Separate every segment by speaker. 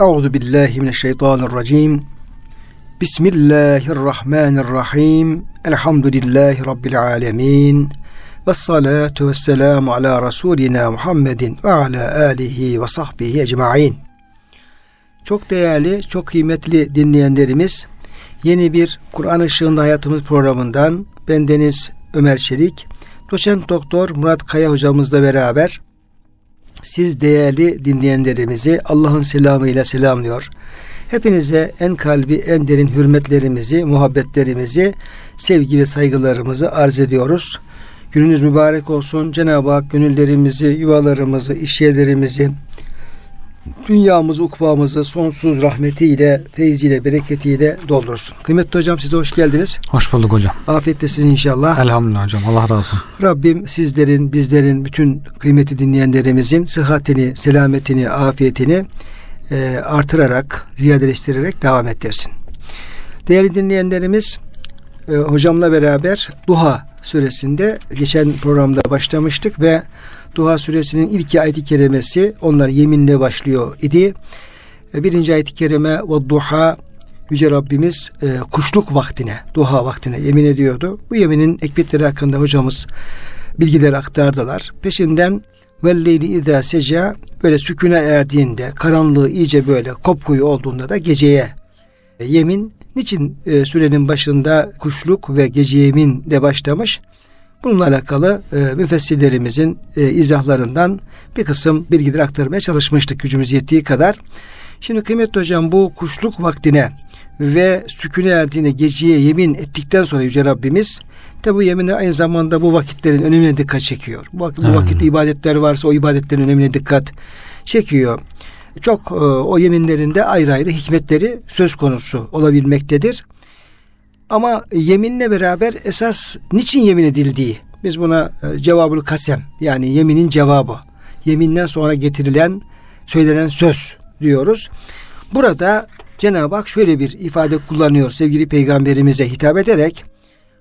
Speaker 1: Euzu billahi mineşşeytanirracim. Bismillahirrahmanirrahim. Elhamdülillahi rabbil alamin. Ve salatu ve selamu ala Resulina Muhammedin ve ala alihi ve sahbihi ecmain. Çok değerli, çok kıymetli dinleyenlerimiz, yeni bir Kur'an Işığında Hayatımız programından ben Deniz Ömer Çelik, doçent doktor Murat Kaya hocamızla beraber siz değerli dinleyenlerimizi Allah'ın selamıyla selamlıyor. Hepinize en kalbi, en derin hürmetlerimizi, muhabbetlerimizi, sevgi ve saygılarımızı arz ediyoruz. Gününüz mübarek olsun. Cenab-ı Hak gönüllerimizi, yuvalarımızı, işyerlerimizi, dünyamızı, ukbamızı sonsuz rahmetiyle, feyziyle, bereketiyle doldursun. Kıymetli hocam size hoş geldiniz.
Speaker 2: Hoş bulduk hocam.
Speaker 1: Afiyet de sizin inşallah.
Speaker 2: Elhamdülillah hocam. Allah razı olsun.
Speaker 1: Rabbim sizlerin, bizlerin, bütün kıymeti dinleyenlerimizin sıhhatini, selametini, afiyetini e, artırarak, ziyadeleştirerek devam ettirsin. Değerli dinleyenlerimiz, e, hocamla beraber Duha suresinde geçen programda başlamıştık ve Duha suresinin ilk ayeti kerimesi onlar yeminle başlıyor idi. E, birinci ayeti kerime ve duha Yüce Rabbimiz e, kuşluk vaktine, duha vaktine yemin ediyordu. Bu yeminin ekbetleri hakkında hocamız bilgiler aktardılar. Peşinden velleyli izâ seca böyle sükune erdiğinde, karanlığı iyice böyle kopkuyu olduğunda da geceye e, yemin. Niçin e, sürenin başında kuşluk ve gece yemin de başlamış? Bununla alakalı e, müfessirlerimizin e, izahlarından bir kısım bilgiler aktarmaya çalışmıştık gücümüz yettiği kadar. Şimdi kıymetli hocam bu kuşluk vaktine ve sükune erdiğine geceye yemin ettikten sonra Yüce Rabbimiz tabi bu yeminler aynı zamanda bu vakitlerin önemine dikkat çekiyor. Bu, bu vakitte ibadetler varsa o ibadetlerin önemine dikkat çekiyor. Çok e, o yeminlerinde ayrı ayrı hikmetleri söz konusu olabilmektedir. Ama yeminle beraber esas niçin yemin edildiği biz buna e, cevabül kasem yani yeminin cevabı. Yeminden sonra getirilen söylenen söz diyoruz. Burada Cenab-ı Hak şöyle bir ifade kullanıyor sevgili peygamberimize hitap ederek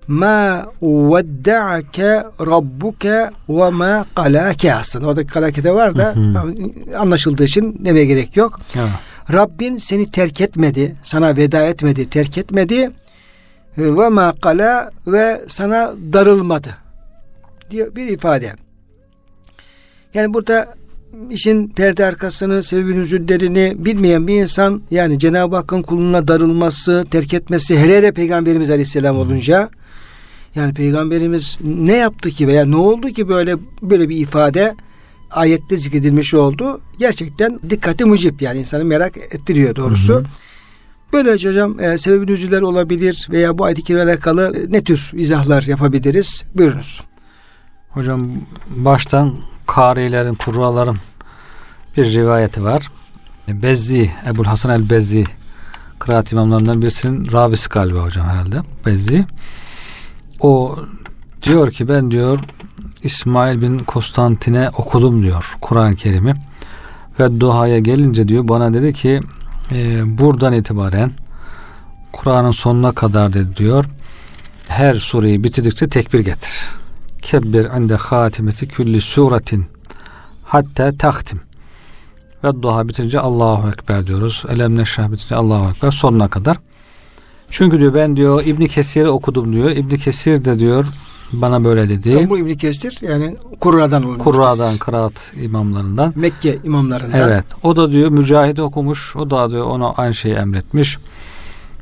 Speaker 1: ma vedda'ake rabbuke ve ma kalake aslında oradaki kalake de var da anlaşıldığı için demeye gerek yok. Evet. Rabbin seni terk etmedi, sana veda etmedi, terk etmedi ve ma kala ve sana darılmadı diyor bir ifade. Yani burada işin perde arkasını, sebebi nüzüllerini bilmeyen bir insan yani Cenab-ı Hakk'ın kuluna darılması, terk etmesi hele hele Peygamberimiz Aleyhisselam olunca yani Peygamberimiz ne yaptı ki veya ne oldu ki böyle böyle bir ifade ayette zikredilmiş oldu. Gerçekten dikkati mucip yani insanı merak ettiriyor doğrusu. Hı hı. Böylece hocam e, sebebi nüzüller olabilir veya bu ayet-i alakalı e, ne tür izahlar yapabiliriz? Buyurunuz.
Speaker 2: Hocam baştan karilerin, kurraların bir rivayeti var. Bezzi, Ebul Hasan el Bezzi kıraat imamlarından birisinin rabisi galiba hocam herhalde. Bezzi. O diyor ki ben diyor İsmail bin Konstantin'e okudum diyor Kur'an-ı Kerim'i. Ve duhaya gelince diyor bana dedi ki e, buradan itibaren Kur'an'ın sonuna kadar dedi diyor her sureyi bitirdikçe tekbir getir. Kebbir inde hatimeti külli suretin hatta taktim. Ve duha bitince Allahu Ekber diyoruz. Elem neşrah bitince Allahu Ekber sonuna kadar. Çünkü diyor ben diyor İbni Kesir'i okudum diyor. İbni Kesir de diyor bana böyle dedi.
Speaker 1: Tam bu İbni Kesir yani Kurra'dan
Speaker 2: olan. Kurra'dan, kıraat imamlarından.
Speaker 1: Mekke imamlarından.
Speaker 2: Evet. O da diyor Mücahit okumuş. O da diyor ona aynı şeyi emretmiş.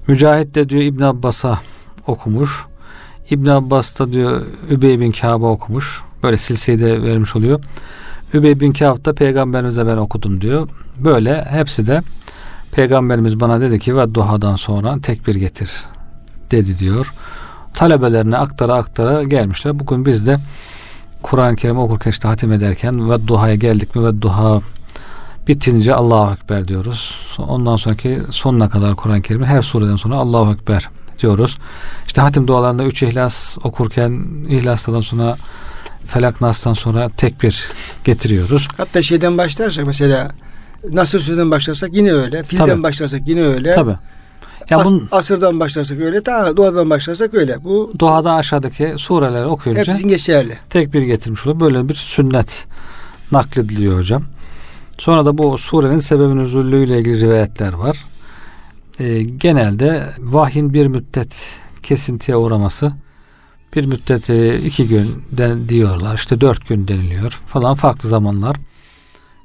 Speaker 2: Mücahit de diyor İbn Abbas'a okumuş. İbn Abbas da diyor Übey bin Kâb'a okumuş. Böyle silsileyi de vermiş oluyor. Übey bin Kâb da peygamberimize ben okudum diyor. Böyle hepsi de peygamberimiz bana dedi ki ve duhadan sonra tekbir getir dedi diyor. Talebelerine aktara aktara gelmişler. Bugün biz de Kur'an-ı Kerim okurken işte hatim ederken ve duhaya geldik mi ve duha bitince Allahu Ekber diyoruz. Ondan sonraki sonuna kadar Kur'an-ı Kerim'in her sureden sonra Allahu Ekber diyoruz. İşte hatim dualarında üç ihlas okurken ihlastan sonra Felak Nas'tan sonra tekbir getiriyoruz.
Speaker 1: Hatta şeyden başlarsak mesela Nasır sözden başlarsak yine öyle. Filden Tabii. başlarsak yine öyle.
Speaker 2: Tabii.
Speaker 1: Ya As, bunun, asırdan başlarsak öyle, ta duadan başlarsak öyle. Bu
Speaker 2: duada aşağıdaki sureleri okuyunca
Speaker 1: hepsinin geçerli.
Speaker 2: Tekbir getirmiş oluyor. Böyle bir sünnet naklediliyor hocam. Sonra da bu surenin sebebin üzüllüğüyle ilgili rivayetler var. E, genelde vahyin bir müddet kesintiye uğraması bir müddet iki gün diyorlar işte dört gün deniliyor falan farklı zamanlar.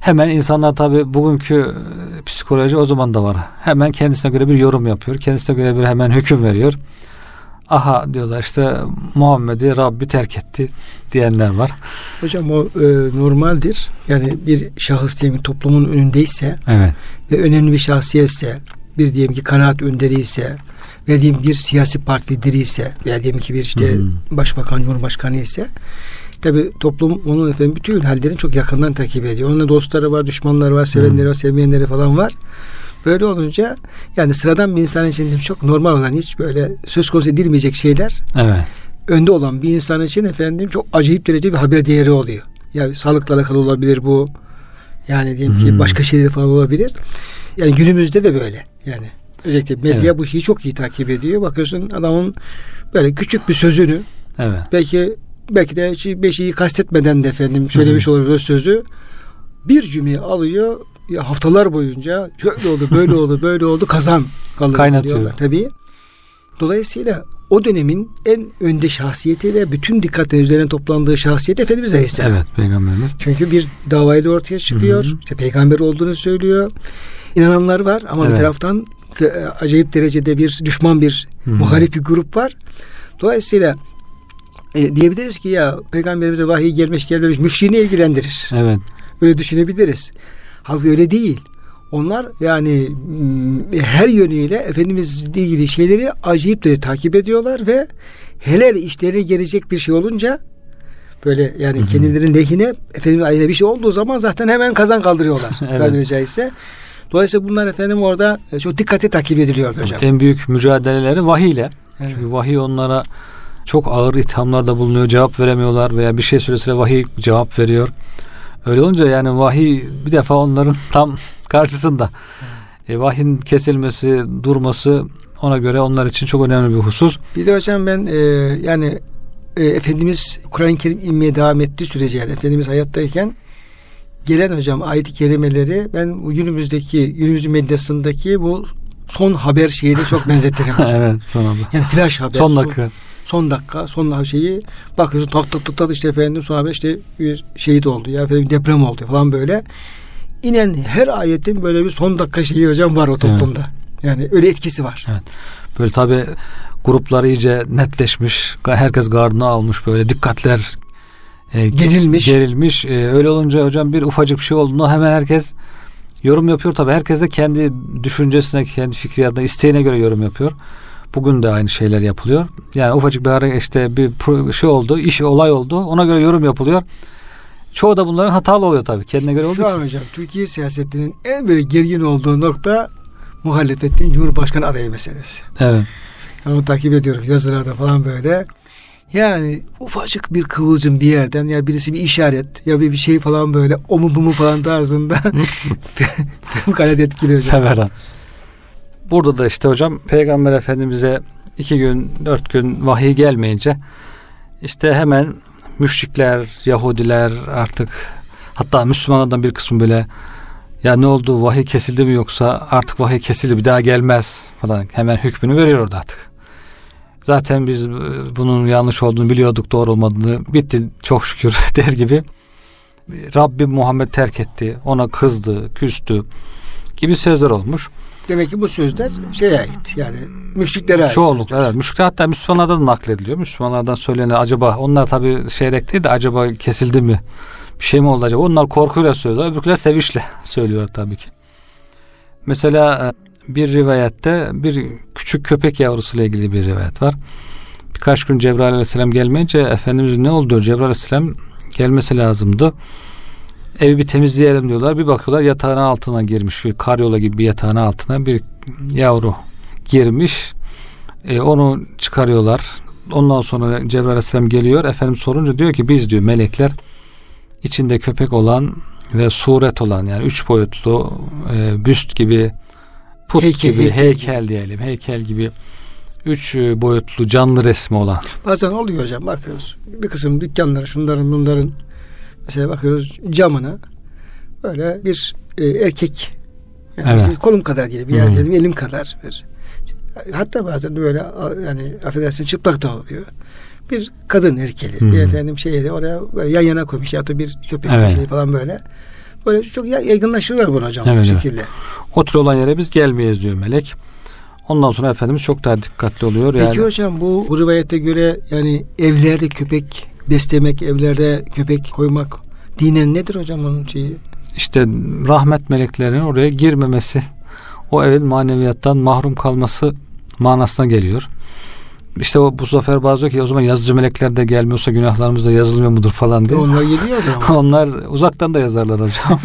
Speaker 2: Hemen insanlar tabi bugünkü e, psikoloji o zaman da var. Hemen kendisine göre bir yorum yapıyor. Kendisine göre bir hemen hüküm veriyor. Aha diyorlar işte Muhammed'i Rabbi terk etti diyenler var.
Speaker 1: Hocam o e, normaldir. Yani bir şahıs diyelim toplumun önündeyse
Speaker 2: evet.
Speaker 1: ve önemli bir şahsiyetse bir diyelim ki kanaat önderi ise ve diyelim bir siyasi parti lideri ise veya diyelim ki bir işte hmm. başbakan, cumhurbaşkanı ise tabi toplum onun efendim bütün hallerini çok yakından takip ediyor. Onun dostları var, düşmanları var, sevenleri hmm. var, sevmeyenleri falan var. Böyle olunca yani sıradan bir insan için çok normal olan hiç böyle söz konusu edilmeyecek şeyler
Speaker 2: evet.
Speaker 1: önde olan bir insan için efendim çok acayip derece bir haber değeri oluyor. Yani sağlıkla alakalı olabilir bu. Yani diyelim ki hmm. başka şeyler falan olabilir. Yani günümüzde de böyle. Yani özellikle medya evet. bu şeyi çok iyi takip ediyor. Bakıyorsun adamın böyle küçük bir sözünü
Speaker 2: evet.
Speaker 1: belki belki de beş şeyi kastetmeden de efendim söylemiş olabilir sözü bir cümleyi alıyor ya haftalar boyunca şöyle oldu böyle oldu böyle oldu kazan
Speaker 2: kalır kaynatıyor
Speaker 1: tabii. Dolayısıyla o dönemin en önde şahsiyeti ve bütün dikkatlerin üzerine toplandığı şahsiyet Efendimiz Aleyhisselam.
Speaker 2: Evet peygamberimiz.
Speaker 1: Çünkü bir davayla ortaya çıkıyor. Hı hı. İşte peygamber olduğunu söylüyor. İnananlar var ama evet. bir taraftan acayip derecede bir düşman bir hı hı. muhalif bir grup var. Dolayısıyla e, diyebiliriz ki ya peygamberimize vahiy gelmiş gelmemiş müşriğini ilgilendirir.
Speaker 2: Evet.
Speaker 1: Öyle düşünebiliriz. Halbuki öyle değil. Onlar yani her yönüyle Efendimizle ilgili şeyleri acayip de takip ediyorlar ve hele işleri gelecek bir şey olunca böyle yani hı hı. kendilerinin lehine Efendimiz aleyhine bir şey olduğu zaman zaten hemen kazan kaldırıyorlar. evet. tabiri caizse. Dolayısıyla bunlar efendim orada e, çok dikkate takip ediliyor hocam.
Speaker 2: En büyük mücadeleleri vahiyle. Evet. Çünkü vahiy onlara çok ağır ithamlarda bulunuyor. Cevap veremiyorlar veya bir şey söylese vahiy cevap veriyor. Öyle olunca yani vahiy bir defa onların tam karşısında. E, vahyin kesilmesi, durması ona göre onlar için çok önemli bir husus.
Speaker 1: Bir de hocam ben e, yani e, Efendimiz Kur'an-ı Kerim inmeye devam ettiği sürece yani Efendimiz hayattayken gelen hocam ayet-i kerimeleri ben günümüzdeki günümüzün medyasındaki bu son haber şeyini çok benzetirim hocam.
Speaker 2: evet son haber.
Speaker 1: Yani flash haber.
Speaker 2: Son dakika. Son,
Speaker 1: son dakika son şeyi bakıyorsun tak tak tak tak işte efendim sonra haber işte bir şehit oldu ya efendim deprem oldu falan böyle. İnen her ayetin böyle bir son dakika şeyi hocam var o toplumda. Evet. Yani öyle etkisi var.
Speaker 2: Evet. Böyle tabi gruplar iyice netleşmiş. Herkes gardını almış böyle dikkatler
Speaker 1: e, gerilmiş.
Speaker 2: Gerilmiş. E, öyle olunca hocam bir ufacık bir şey olduğunda hemen herkes yorum yapıyor tabi. Herkes de kendi düşüncesine, kendi fikriyatına, isteğine göre yorum yapıyor. Bugün de aynı şeyler yapılıyor. Yani ufacık bir ara işte bir şey oldu, iş olay oldu. Ona göre yorum yapılıyor. Çoğu da bunların hatalı oluyor tabii. Kendine göre olduğu
Speaker 1: Şu an hocam Türkiye siyasetinin en böyle gergin olduğu nokta muhalefetin Cumhurbaşkanı adayı meselesi.
Speaker 2: Evet.
Speaker 1: Yani onu takip ediyorum yazılarda falan böyle. Yani ufacık bir kıvılcım bir yerden ya birisi bir işaret ya bir, bir şey falan böyle o mu bu mu falan tarzında fevkalade etkiliyor hocam.
Speaker 2: Feveran. Burada da işte hocam Peygamber Efendimiz'e iki gün dört gün vahiy gelmeyince işte hemen müşrikler, Yahudiler artık hatta Müslümanlardan bir kısmı bile ya ne oldu vahiy kesildi mi yoksa artık vahiy kesildi bir daha gelmez falan hemen hükmünü veriyor orada artık. Zaten biz bunun yanlış olduğunu biliyorduk doğru olmadığını bitti çok şükür der gibi. Rabbim Muhammed terk etti ona kızdı küstü gibi sözler olmuş.
Speaker 1: Demek ki bu sözler şeye ait yani müşriklere ait.
Speaker 2: Çoğunluk evet. Müşrikler hatta Müslümanlardan da naklediliyor. Müslümanlardan söylenen acaba onlar tabi şeyrek değil de acaba kesildi mi? Bir şey mi oldu acaba? Onlar korkuyla söylüyorlar. Öbürküler sevinçle söylüyor tabii ki. Mesela e, bir rivayette bir küçük köpek yavrusuyla ilgili bir rivayet var. Birkaç gün Cebrail aleyhisselam gelmeyince Efendimiz ne oldu? Cebrail aleyhisselam gelmesi lazımdı evi bir temizleyelim diyorlar. Bir bakıyorlar yatağın altına girmiş bir karyola gibi bir yatağın altına bir yavru girmiş. E, onu çıkarıyorlar. Ondan sonra Cebrail Aleyhisselam geliyor. Efendim sorunca diyor ki biz diyor melekler içinde köpek olan ve suret olan yani üç boyutlu e, büst gibi put heykel, gibi heykel, heykel diyelim heykel gibi üç e, boyutlu canlı resmi olan.
Speaker 1: Bazen oluyor hocam bakıyoruz. Bir kısım dükkanları şunların bunların Mesela bakıyoruz camına böyle bir e, erkek yani
Speaker 2: Evet.
Speaker 1: işte kolum kadar diyelim, yani elim, elim kadar bir hatta bazen böyle yani affedersin çıplak da oluyor. Bir kadın erkeli,
Speaker 2: Hı.
Speaker 1: bir efendim şeyleri oraya böyle yan yana koymuş ya da bir köpek
Speaker 2: Evet.
Speaker 1: şey falan böyle. Böyle çok ya- yaygınlaştırıyorlar bunu hocam
Speaker 2: Evet,
Speaker 1: bu
Speaker 2: evet.
Speaker 1: şekilde.
Speaker 2: O tür olan yere biz gelmeyiz diyor melek. Ondan sonra Efendimiz çok daha dikkatli oluyor. Yani
Speaker 1: Peki hocam bu, bu rivayete göre yani evlerde köpek beslemek, evlerde köpek koymak dinen nedir hocam onun şeyi?
Speaker 2: işte rahmet meleklerinin oraya girmemesi, o evin maneviyattan mahrum kalması manasına geliyor. İşte o bu sefer bazı diyor ki o zaman yazıcı melekler de gelmiyorsa günahlarımız da yazılmıyor mudur falan diye.
Speaker 1: onlar geliyor da.
Speaker 2: Onlar uzaktan da yazarlar hocam.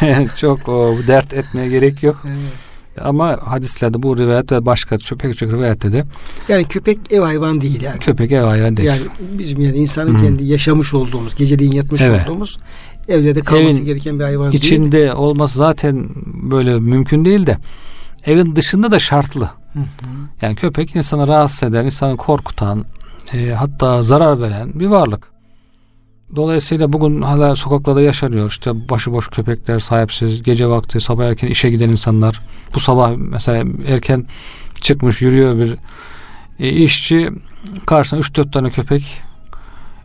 Speaker 2: çok o, dert etmeye gerek yok.
Speaker 1: Evet.
Speaker 2: Ama hadislerde bu rivayet ve başka pek çok rivayette de
Speaker 1: Yani köpek ev hayvan değil yani.
Speaker 2: köpek ev hayvan değil.
Speaker 1: Yani bizim yani insanın
Speaker 2: Hı.
Speaker 1: kendi yaşamış olduğumuz, geceliğin yatmış
Speaker 2: Evet.
Speaker 1: olduğumuz evde de kalması
Speaker 2: Evin
Speaker 1: gereken bir hayvan değil.
Speaker 2: İçinde olması zaten böyle mümkün değil de evin dışında da şartlı.
Speaker 1: Hı hı.
Speaker 2: Yani köpek insanı rahatsız eden, insanı korkutan, e, hatta zarar veren bir varlık. Dolayısıyla bugün hala sokaklarda yaşanıyor. İşte başıboş köpekler, sahipsiz, gece vakti sabah erken işe giden insanlar. Bu sabah mesela erken çıkmış yürüyor bir e, işçi karşısına 3-4 tane köpek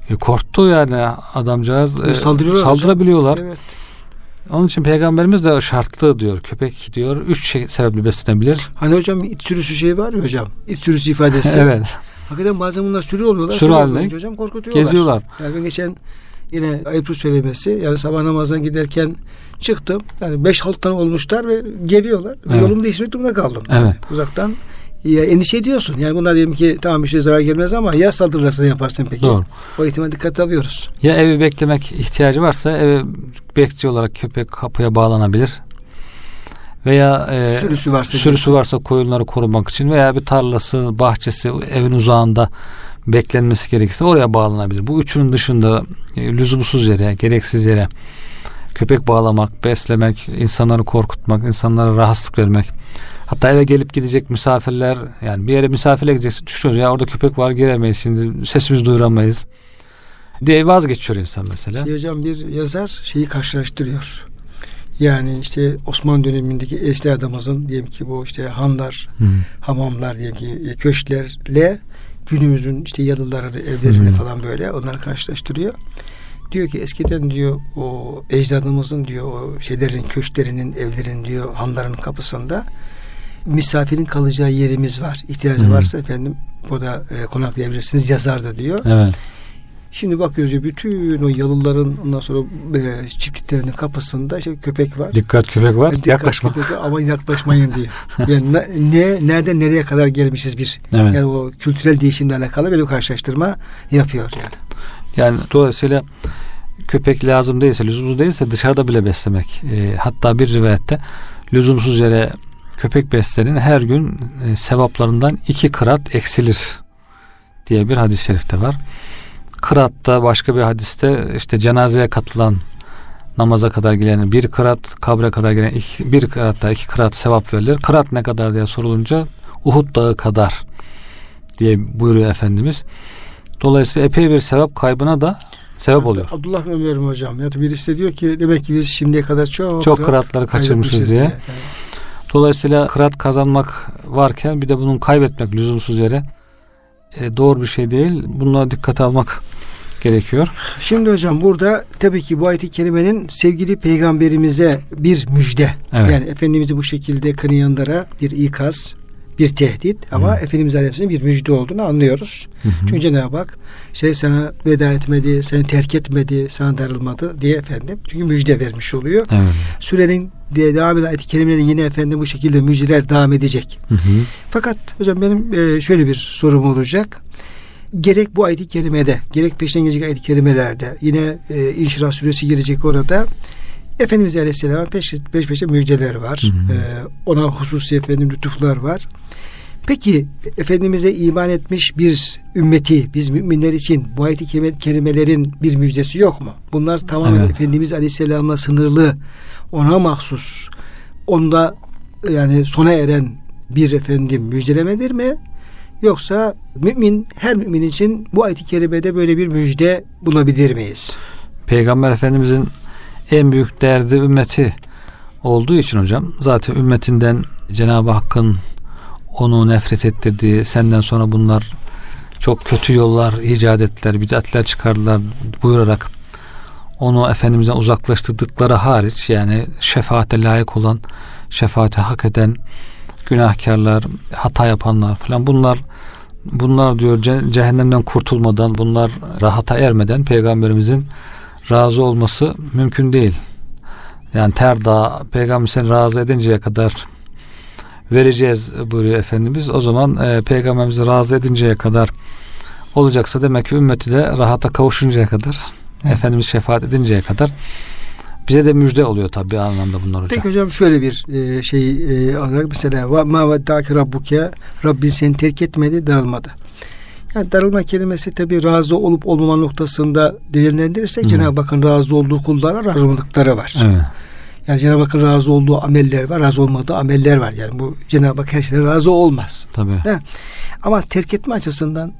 Speaker 2: e, korktu yani adamcağız.
Speaker 1: E, saldırıyorlar hocam.
Speaker 2: Saldırabiliyorlar.
Speaker 1: Evet.
Speaker 2: Onun için peygamberimiz de şartlı diyor. Köpek diyor üç şey sebeple beslenebilir.
Speaker 1: Hani hocam iç sürüsü şey var ya hocam. İç sürüsü ifadesi.
Speaker 2: evet.
Speaker 1: Hakikaten bazen bunlar sürü oluyorlar.
Speaker 2: Sürü halinde
Speaker 1: hocam korkutuyorlar.
Speaker 2: Geziyorlar.
Speaker 1: Yani ben geçen yine ayıplı söylemesi yani sabah namazına giderken çıktım. Yani 5-6 tane olmuşlar ve geliyorlar. Ve
Speaker 2: Evet.
Speaker 1: Yolumu değiştirmek durumunda kaldım.
Speaker 2: Evet.
Speaker 1: Yani uzaktan ya endişe ediyorsun. Yani bunlar diyelim ki tamam bir şey zarar gelmez ama ya saldırırsa yaparsın peki?
Speaker 2: Doğru.
Speaker 1: O ihtimal dikkate alıyoruz.
Speaker 2: Ya evi beklemek ihtiyacı varsa eve bekçi olarak köpek kapıya bağlanabilir. Veya e,
Speaker 1: Sürüsü varsa
Speaker 2: sürüsü varsa koyunları korumak için veya bir tarlası, bahçesi evin uzağında beklenmesi gerekirse oraya bağlanabilir. Bu üçünün dışında e, lüzumsuz yere, gereksiz yere köpek bağlamak, beslemek, insanları korkutmak, insanlara rahatsızlık vermek. Hatta eve gelip gidecek misafirler yani bir yere misafirle gideceksin düşünüyoruz ya orada köpek var giremeyiz şimdi sesimizi duyuramayız diye vazgeçiyor insan mesela.
Speaker 1: Şey hocam bir yazar şeyi karşılaştırıyor. Yani işte Osmanlı dönemindeki eski adamımızın diyelim ki bu işte hanlar,
Speaker 2: Hı.
Speaker 1: hamamlar diyelim ki e, köşklerle günümüzün işte yalıları, evlerini
Speaker 2: Hı.
Speaker 1: falan böyle onları karşılaştırıyor. Diyor ki eskiden diyor o ecdadımızın diyor o şeylerin, köşklerinin, evlerin diyor hanların kapısında misafirin kalacağı yerimiz var. İhtiyacı
Speaker 2: Hı.
Speaker 1: varsa efendim burada e, konaklayabilirsiniz yazardı diyor.
Speaker 2: Evet.
Speaker 1: Şimdi bakıyoruz ya bütün o yalıların ondan sonra e, çiftliklerinin kapısında işte köpek var.
Speaker 2: Dikkat köpek var.
Speaker 1: Dikkat
Speaker 2: Yaklaşma.
Speaker 1: köpek var ama yaklaşmayın diye. Yani ne, ne nereden nereye kadar gelmişiz bir.
Speaker 2: Evet.
Speaker 1: Yani o kültürel değişimle alakalı böyle bir karşılaştırma yapıyor yani.
Speaker 2: Yani dolayısıyla köpek lazım değilse, lüzumsuz değilse dışarıda bile beslemek. E, hatta bir rivayette lüzumsuz yere köpek beslenin her gün e, sevaplarından iki kırat eksilir diye bir hadis-i şerifte var. Kıratta başka bir hadiste işte cenazeye katılan namaza kadar gelen bir kırat, kabre kadar gelen iki, bir kıratta iki kırat sevap verilir. Kırat ne kadar diye sorulunca Uhud dağı kadar diye buyuruyor Efendimiz. Dolayısıyla epey bir sevap kaybına da sebep oluyor.
Speaker 1: Abdullah Ömer'im hocam. Ya birisi de diyor ki demek ki biz şimdiye kadar çok,
Speaker 2: Çok
Speaker 1: kırat
Speaker 2: kıratları kaçırmışız diye.
Speaker 1: Yani.
Speaker 2: Dolayısıyla kırat kazanmak varken bir de bunun kaybetmek lüzumsuz yere e, doğru bir şey değil. Bununla dikkate almak gerekiyor.
Speaker 1: Şimdi hocam burada tabii ki bu ayet-i kerimenin sevgili peygamberimize bir müjde.
Speaker 2: Evet.
Speaker 1: Yani Efendimiz'i bu şekilde kınayanlara bir ikaz, bir tehdit ama
Speaker 2: Hı.
Speaker 1: Efendimiz Aleyhisselam'ın bir müjde olduğunu anlıyoruz.
Speaker 2: Hı hı.
Speaker 1: Çünkü Cenab-ı Hak şey sana veda etmedi, seni terk etmedi, sana darılmadı diye efendim. Çünkü müjde vermiş oluyor.
Speaker 2: Evet.
Speaker 1: Sürenin diye devam eden ayet-i yine efendim bu şekilde müjdeler devam edecek.
Speaker 2: Hı hı.
Speaker 1: Fakat hocam benim e, şöyle bir sorum olacak. Gerek bu ayet-i kerimede, gerek peşinden gelecek ayet-i kerimelerde, yine e, İnşirah suresi gelecek orada. Efendimiz Aleyhisselam'a peş, peş peşe müjdeler var.
Speaker 2: Hı hı.
Speaker 1: E, ona hususi efendim lütuflar var. Peki Efendimiz'e iman etmiş bir ümmeti, biz müminler için bu ayet-i kerime- kerimelerin bir müjdesi yok mu? Bunlar tamamen
Speaker 2: Evet.
Speaker 1: Efendimiz Aleyhisselam'la sınırlı, ona mahsus, onda yani sona eren bir efendim müjdelemedir mi? Yoksa mümin her mümin için bu ayet-i kerimede böyle bir müjde bulabilir miyiz?
Speaker 2: Peygamber Efendimizin en büyük derdi ümmeti olduğu için hocam zaten ümmetinden Cenab-ı Hakk'ın onu nefret ettirdiği senden sonra bunlar çok kötü yollar icat ettiler, bidatler çıkardılar buyurarak onu Efendimiz'den uzaklaştırdıkları hariç yani şefaate layık olan, şefaate hak eden günahkarlar, hata yapanlar falan bunlar bunlar diyor cehennemden kurtulmadan, bunlar rahata ermeden peygamberimizin razı olması mümkün değil. Yani ter dağı peygamber seni razı edinceye kadar vereceğiz buyuruyor Efendimiz. O zaman e, peygamberimizi razı edinceye kadar olacaksa demek ki ümmeti de rahata kavuşuncaya kadar evet. Efendimiz şefaat edinceye kadar bize de müjde oluyor tabi anlamda bunlar hocam.
Speaker 1: Peki hocam şöyle bir e, şey e, olarak mesela ma veddaki rabbuke Rabbin seni terk etmedi darılmadı. Yani darılma kelimesi tabi razı olup olmama noktasında delillendirirsek hmm. Cenab-ı Hakk'ın razı olduğu kullara razı olmadıkları var. Evet. Yani Cenab-ı Hakk'ın razı olduğu ameller var, razı olmadığı ameller var. Yani bu Cenab-ı Hak her şeyden razı olmaz.
Speaker 2: Tabii. He.
Speaker 1: Ama terk etme açısından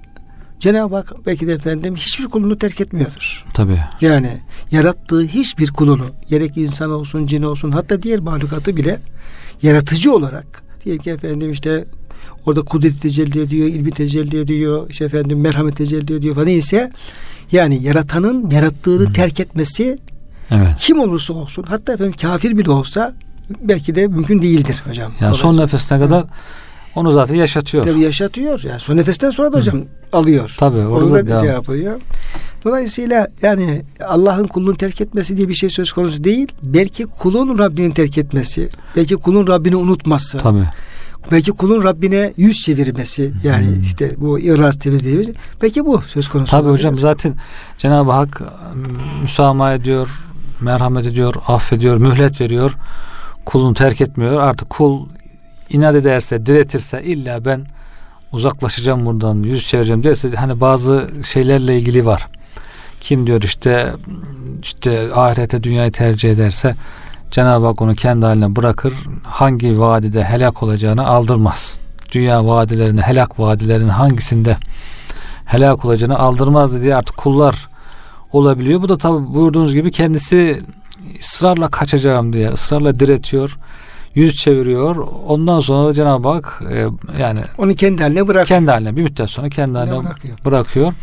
Speaker 1: Cenab-ı Hak belki de efendim hiçbir kulunu terk etmiyordur.
Speaker 2: Tabii.
Speaker 1: Yani yarattığı hiçbir kulunu gerek insan olsun, cin olsun hatta diğer mahlukatı bile yaratıcı olarak diyelim ki efendim işte orada kudret tecelli ediyor, ilmi tecelli ediyor, işte efendim merhamet tecelli ediyor falan neyse yani yaratanın yarattığını Hı. terk etmesi evet. kim olursa olsun hatta efendim kafir bile olsa belki de mümkün değildir hocam.
Speaker 2: Yani son nefesine kadar onu zaten yaşatıyor.
Speaker 1: Tabii yaşatıyor. Yani son nefesten sonra da hocam Hı. alıyor.
Speaker 2: Tabii orada,
Speaker 1: da şey yapıyor. Dolayısıyla yani Allah'ın kulunu terk etmesi diye bir şey söz konusu değil. Belki kulun Rabbini terk etmesi, belki kulun Rabbini unutması.
Speaker 2: Tabii.
Speaker 1: Belki kulun Rabbine yüz çevirmesi yani hmm. işte bu iraz tevil. Belki bu söz konusu.
Speaker 2: Tabii hocam zaten Cenab-ı Hak müsamaha ediyor, merhamet ediyor, affediyor, mühlet veriyor. Kulunu terk etmiyor. Artık kul inat ederse, diretirse illa ben uzaklaşacağım buradan, yüz çevireceğim derse hani bazı şeylerle ilgili var. Kim diyor işte işte ahirete dünyayı tercih ederse Cenab-ı Hak onu kendi haline bırakır. Hangi vadide helak olacağını aldırmaz. Dünya vadilerine, helak vadilerinin hangisinde helak olacağını aldırmaz diye artık kullar olabiliyor. Bu da tabi buyurduğunuz gibi kendisi ısrarla kaçacağım diye ısrarla diretiyor yüz çeviriyor. Ondan sonra da Cenab-ı Hak e, yani
Speaker 1: onu kendi haline bırakıyor.
Speaker 2: Kendi haline bir müddet sonra kendi haline bırakıyor. bırakıyor.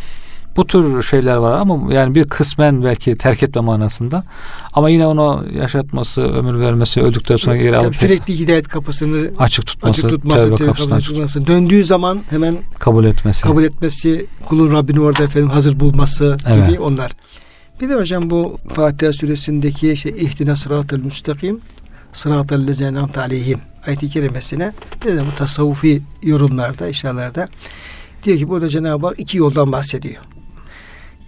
Speaker 2: Bu tür şeyler var ama yani bir kısmen belki terk etme manasında. Ama yine onu yaşatması, ömür vermesi, öldükten sonra geri alıp
Speaker 1: sürekli hidayet kapısını
Speaker 2: açık tutması,
Speaker 1: açık tutması, tövbe kapısını açık tutması. Döndüğü zaman hemen
Speaker 2: kabul etmesi.
Speaker 1: Kabul etmesi, kulun Rabbini orada efendim hazır bulması evet. gibi onlar. Bir de hocam bu Fatiha suresindeki işte ihdina sıratel müstakim sıratel lezine amte aleyhim ayet-i kerimesine bir de bu tasavvufi yorumlarda, işarelerde diyor ki burada Cenab-ı Hak iki yoldan bahsediyor.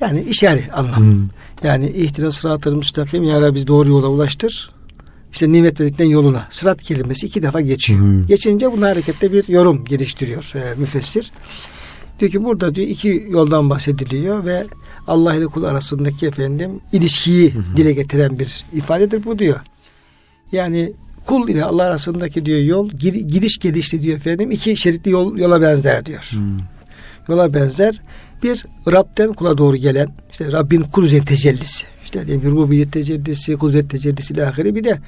Speaker 1: Yani işaret anlam. Hmm. Yani ihtina sıratı müstakim ya Rabbi doğru yola ulaştır. İşte nimet verdikten yoluna. Sırat kelimesi iki defa geçiyor. Hmm. Geçince bunun harekette bir yorum geliştiriyor e, müfessir. Diyor ki burada diyor iki yoldan bahsediliyor ve Allah ile kul arasındaki efendim ilişkiyi hmm. dile getiren bir ifadedir bu diyor. Yani kul ile Allah arasındaki diyor yol gidiş gelişli diyor efendim iki şeritli yol yola benzer diyor. Hmm. Yola benzer. Bir Rab'den kula doğru gelen işte Rabbin kul üzerine tecellisi. İşte diyelim rububiyet tecellisi, kudret tecellisi ilahiri bir de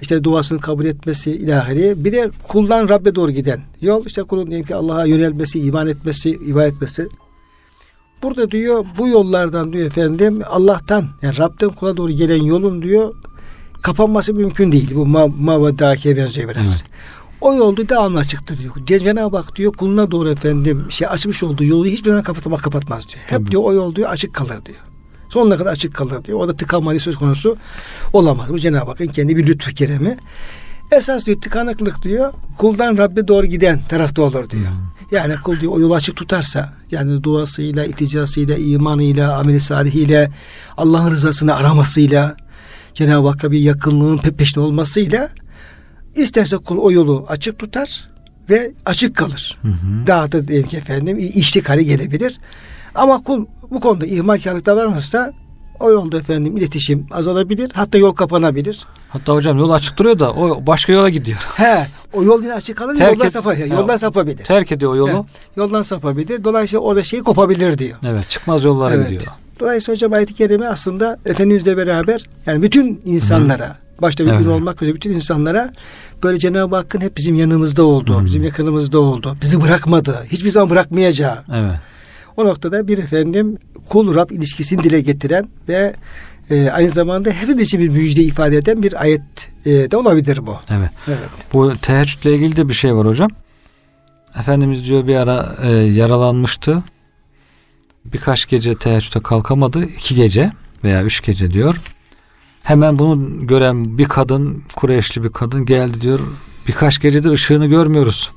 Speaker 1: işte duasını kabul etmesi ilahiri bir de kuldan Rabbe doğru giden yol işte kulun diyelim ki Allah'a yönelmesi, iman etmesi, ibadet etmesi. Burada diyor bu yollardan diyor efendim Allah'tan yani Rab'den kula doğru gelen yolun diyor kapanması mümkün değil. Bu ma, ma ve benziyor biraz. Evet. O yolda devamlı açıktır diyor. Cenab-ı Hak diyor kuluna doğru efendim şey açmış olduğu yolu hiçbir zaman kapatmak kapatmaz diyor. Hep Tabii. diyor o yol diyor açık kalır diyor. Sonuna kadar açık kalır diyor. O da tıkanma söz konusu olamaz. Bu Cenab-ı Hakk'ın kendi bir lütfu keremi. Esas diyor tıkanıklık diyor kuldan Rabbe doğru giden tarafta olur diyor. Hmm. Yani kul diyor o yolu açık tutarsa yani duasıyla, ilticasıyla, imanıyla, ameli salihiyle, Allah'ın rızasını aramasıyla, Cenab-ı Hakk'a bir yakınlığın peşinde olmasıyla isterse kul o yolu açık tutar ve açık kalır. Hı hı. Daha da diyelim ki efendim işlik hale gelebilir. Ama kul bu konuda ihmalkarlık davranırsa o yolda efendim iletişim azalabilir. Hatta yol kapanabilir.
Speaker 2: Hatta hocam yol açık duruyor da o başka yola gidiyor.
Speaker 1: He, o yol yine açık kalır terk yoldan, et, sapa, yoldan sapabilir.
Speaker 2: Terk ediyor o yolu. He,
Speaker 1: yoldan sapabilir. Dolayısıyla orada şey kopabilir diyor.
Speaker 2: Evet çıkmaz yollara evet. gidiyor.
Speaker 1: Dolayısıyla hocam ayet-i kerime aslında Efendimizle beraber yani bütün insanlara Hı. Başta bir evet. olmak üzere bütün insanlara böyle Cenab-ı Hakk'ın hep bizim yanımızda olduğu, Hı. bizim yakınımızda olduğu, bizi bırakmadı, hiçbir zaman bırakmayacağı. Evet. O noktada bir efendim kul Rab ilişkisini dile getiren ve e, aynı zamanda hepimiz için bir müjde ifade eden bir ayet e, de olabilir bu.
Speaker 2: Evet. evet. Bu teheccüdle ilgili de bir şey var hocam. Efendimiz diyor bir ara e, yaralanmıştı. Birkaç gece teheccüde kalkamadı. iki gece veya üç gece diyor. Hemen bunu gören bir kadın, Kureyşli bir kadın geldi diyor. Birkaç gecedir ışığını görmüyoruz.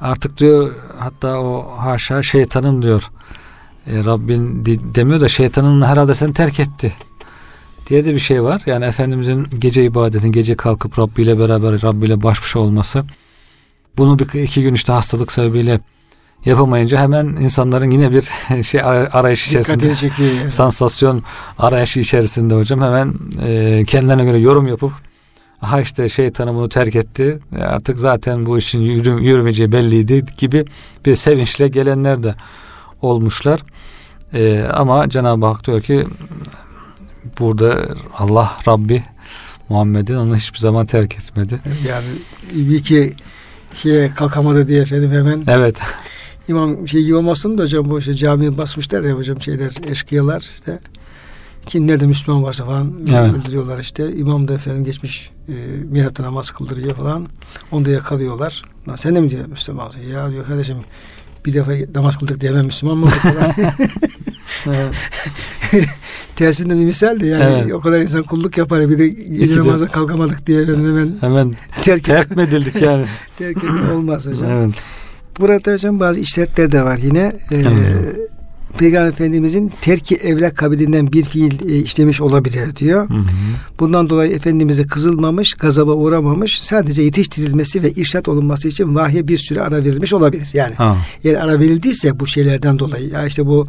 Speaker 2: Artık diyor hatta o haşa şeytanın diyor e, Rabbin demiyor da şeytanın herhalde seni terk etti diye de bir şey var. Yani Efendimizin gece ibadetin, gece kalkıp Rabbi ile beraber Rabbi ile baş başa olması. Bunu bir iki gün işte hastalık sebebiyle yapamayınca hemen insanların yine bir şey arayış içerisinde çekiyor yani. sansasyon arayışı içerisinde hocam hemen e, kendilerine göre yorum yapıp aha işte şeytanı bunu terk etti e, artık zaten bu işin yürü, yürümeyeceği belliydi gibi bir sevinçle gelenler de olmuşlar. E, ama Cenab-ı Hak diyor ki burada Allah Rabbi Muhammed'in onu hiçbir zaman terk etmedi.
Speaker 1: Yani bir ki şeye kalkamadı diye efendim hemen.
Speaker 2: Evet.
Speaker 1: İmam şey gibi olmasın da hocam bu işte camiye basmışlar ya hocam şeyler eşkıyalar işte. Kim nerede Müslüman varsa falan evet. öldürüyorlar işte. İmam da efendim geçmiş e, mihrapta namaz kıldırıyor falan. Onu da yakalıyorlar. Lan sen de mi diyor Müslüman? Ya diyor kardeşim bir defa namaz kıldık diye hemen Müslüman mı olduk falan. Tersinde bir misal de yani evet. o kadar insan kulluk yapar bir de gece namaza kalkamadık diye hemen
Speaker 2: hemen terk, terk edildik yani?
Speaker 1: terk etme olmaz hocam. Evet. Burada hocam bazı işaretler de var yine. Ee, evet. Peygamber Efendimizin terki evlak kabilinden bir fiil e, işlemiş olabilir diyor. Hı hı. Bundan dolayı Efendimiz'e kızılmamış, gazaba uğramamış, sadece yetiştirilmesi ve irşat olunması için vahye bir süre ara verilmiş olabilir. Yani ha. eğer ara verildiyse bu şeylerden dolayı ya işte bu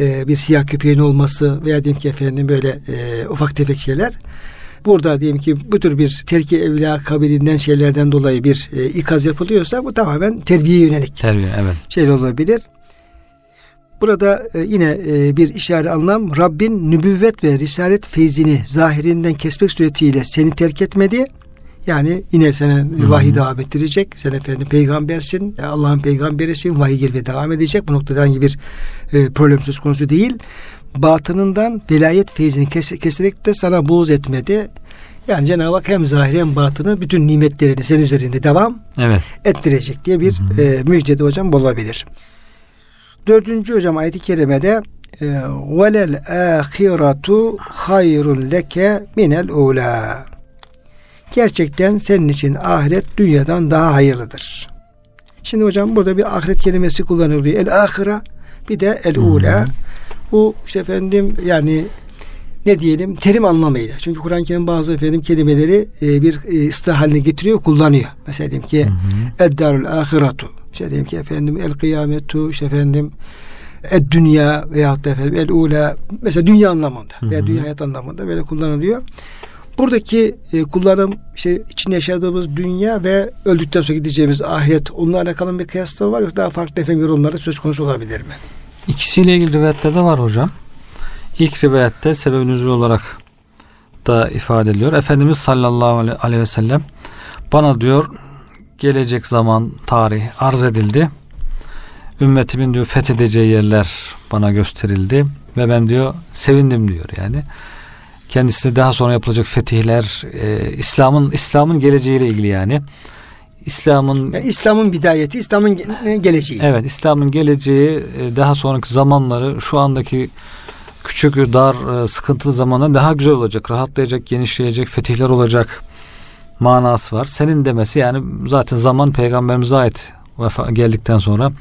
Speaker 1: e, bir siyah köpeğin olması veya diyelim ki efendim böyle e, ufak tefek şeyler burada diyelim ki bu tür bir terki evla kabilinden şeylerden dolayı bir e, ikaz yapılıyorsa bu tamamen terbiye yönelik.
Speaker 2: Terbiye evet.
Speaker 1: Şey olabilir. Burada e, yine e, bir işaret anlam Rabbin nübüvvet ve risalet feyzini zahirinden kesmek suretiyle seni terk etmedi. Yani yine sana vahiy devam ettirecek. Sen efendim peygambersin. Allah'ın peygamberisin. Vahiy gelmeye devam edecek. Bu noktada hangi bir e, problem söz konusu değil. Batınından velayet feyzini kes, keserek de sana buğz etmedi. Yani Cenab-ı Hak hem zahir hem batını bütün nimetlerini senin üzerinde devam evet. ettirecek diye bir hı hı. E, müjdede hocam olabilir. Dördüncü hocam ayet-i kerimede e, velel ahiratu hayrun leke minel ula. Gerçekten senin için ahiret dünyadan daha hayırlıdır. Şimdi hocam burada bir ahiret kelimesi kullanılıyor. El ahira bir de el ula. Bu işte efendim yani ne diyelim terim anlamıyla. Çünkü Kur'an-ı Kerim bazı efendim kelimeleri e, bir e, ıslah haline getiriyor, kullanıyor. Mesela diyelim ki eddarul ahiratu. İşte diyelim ki efendim el kıyametu, işte efendim ed dünya veyahut da efendim el ula mesela dünya anlamında veya dünya hayat anlamında böyle kullanılıyor. Buradaki e, kullanım işte içinde yaşadığımız dünya ve öldükten sonra gideceğimiz ahiret onunla alakalı bir kıyasla var yoksa daha farklı efendim yorumlarda söz konusu olabilir mi?
Speaker 2: İkisiyle ilgili rivayetlerde var hocam. İlk rivayette sebeb nüzul olarak da ifade ediliyor. Efendimiz sallallahu aleyhi ve sellem bana diyor gelecek zaman tarih arz edildi. Ümmetimin diyor fethedeceği yerler bana gösterildi ve ben diyor sevindim diyor yani. Kendisi daha sonra yapılacak fetihler e, İslam'ın İslam'ın geleceğiyle ilgili yani. İslam'ın
Speaker 1: yani İslam'ın bidayeti, İslam'ın geleceği.
Speaker 2: Evet, İslam'ın geleceği e, daha sonraki zamanları şu andaki küçük, dar, e, sıkıntılı zamanda daha güzel olacak, rahatlayacak, genişleyecek, fetihler olacak manası var. Senin demesi yani zaten zaman peygamberimize ait vefa geldikten sonra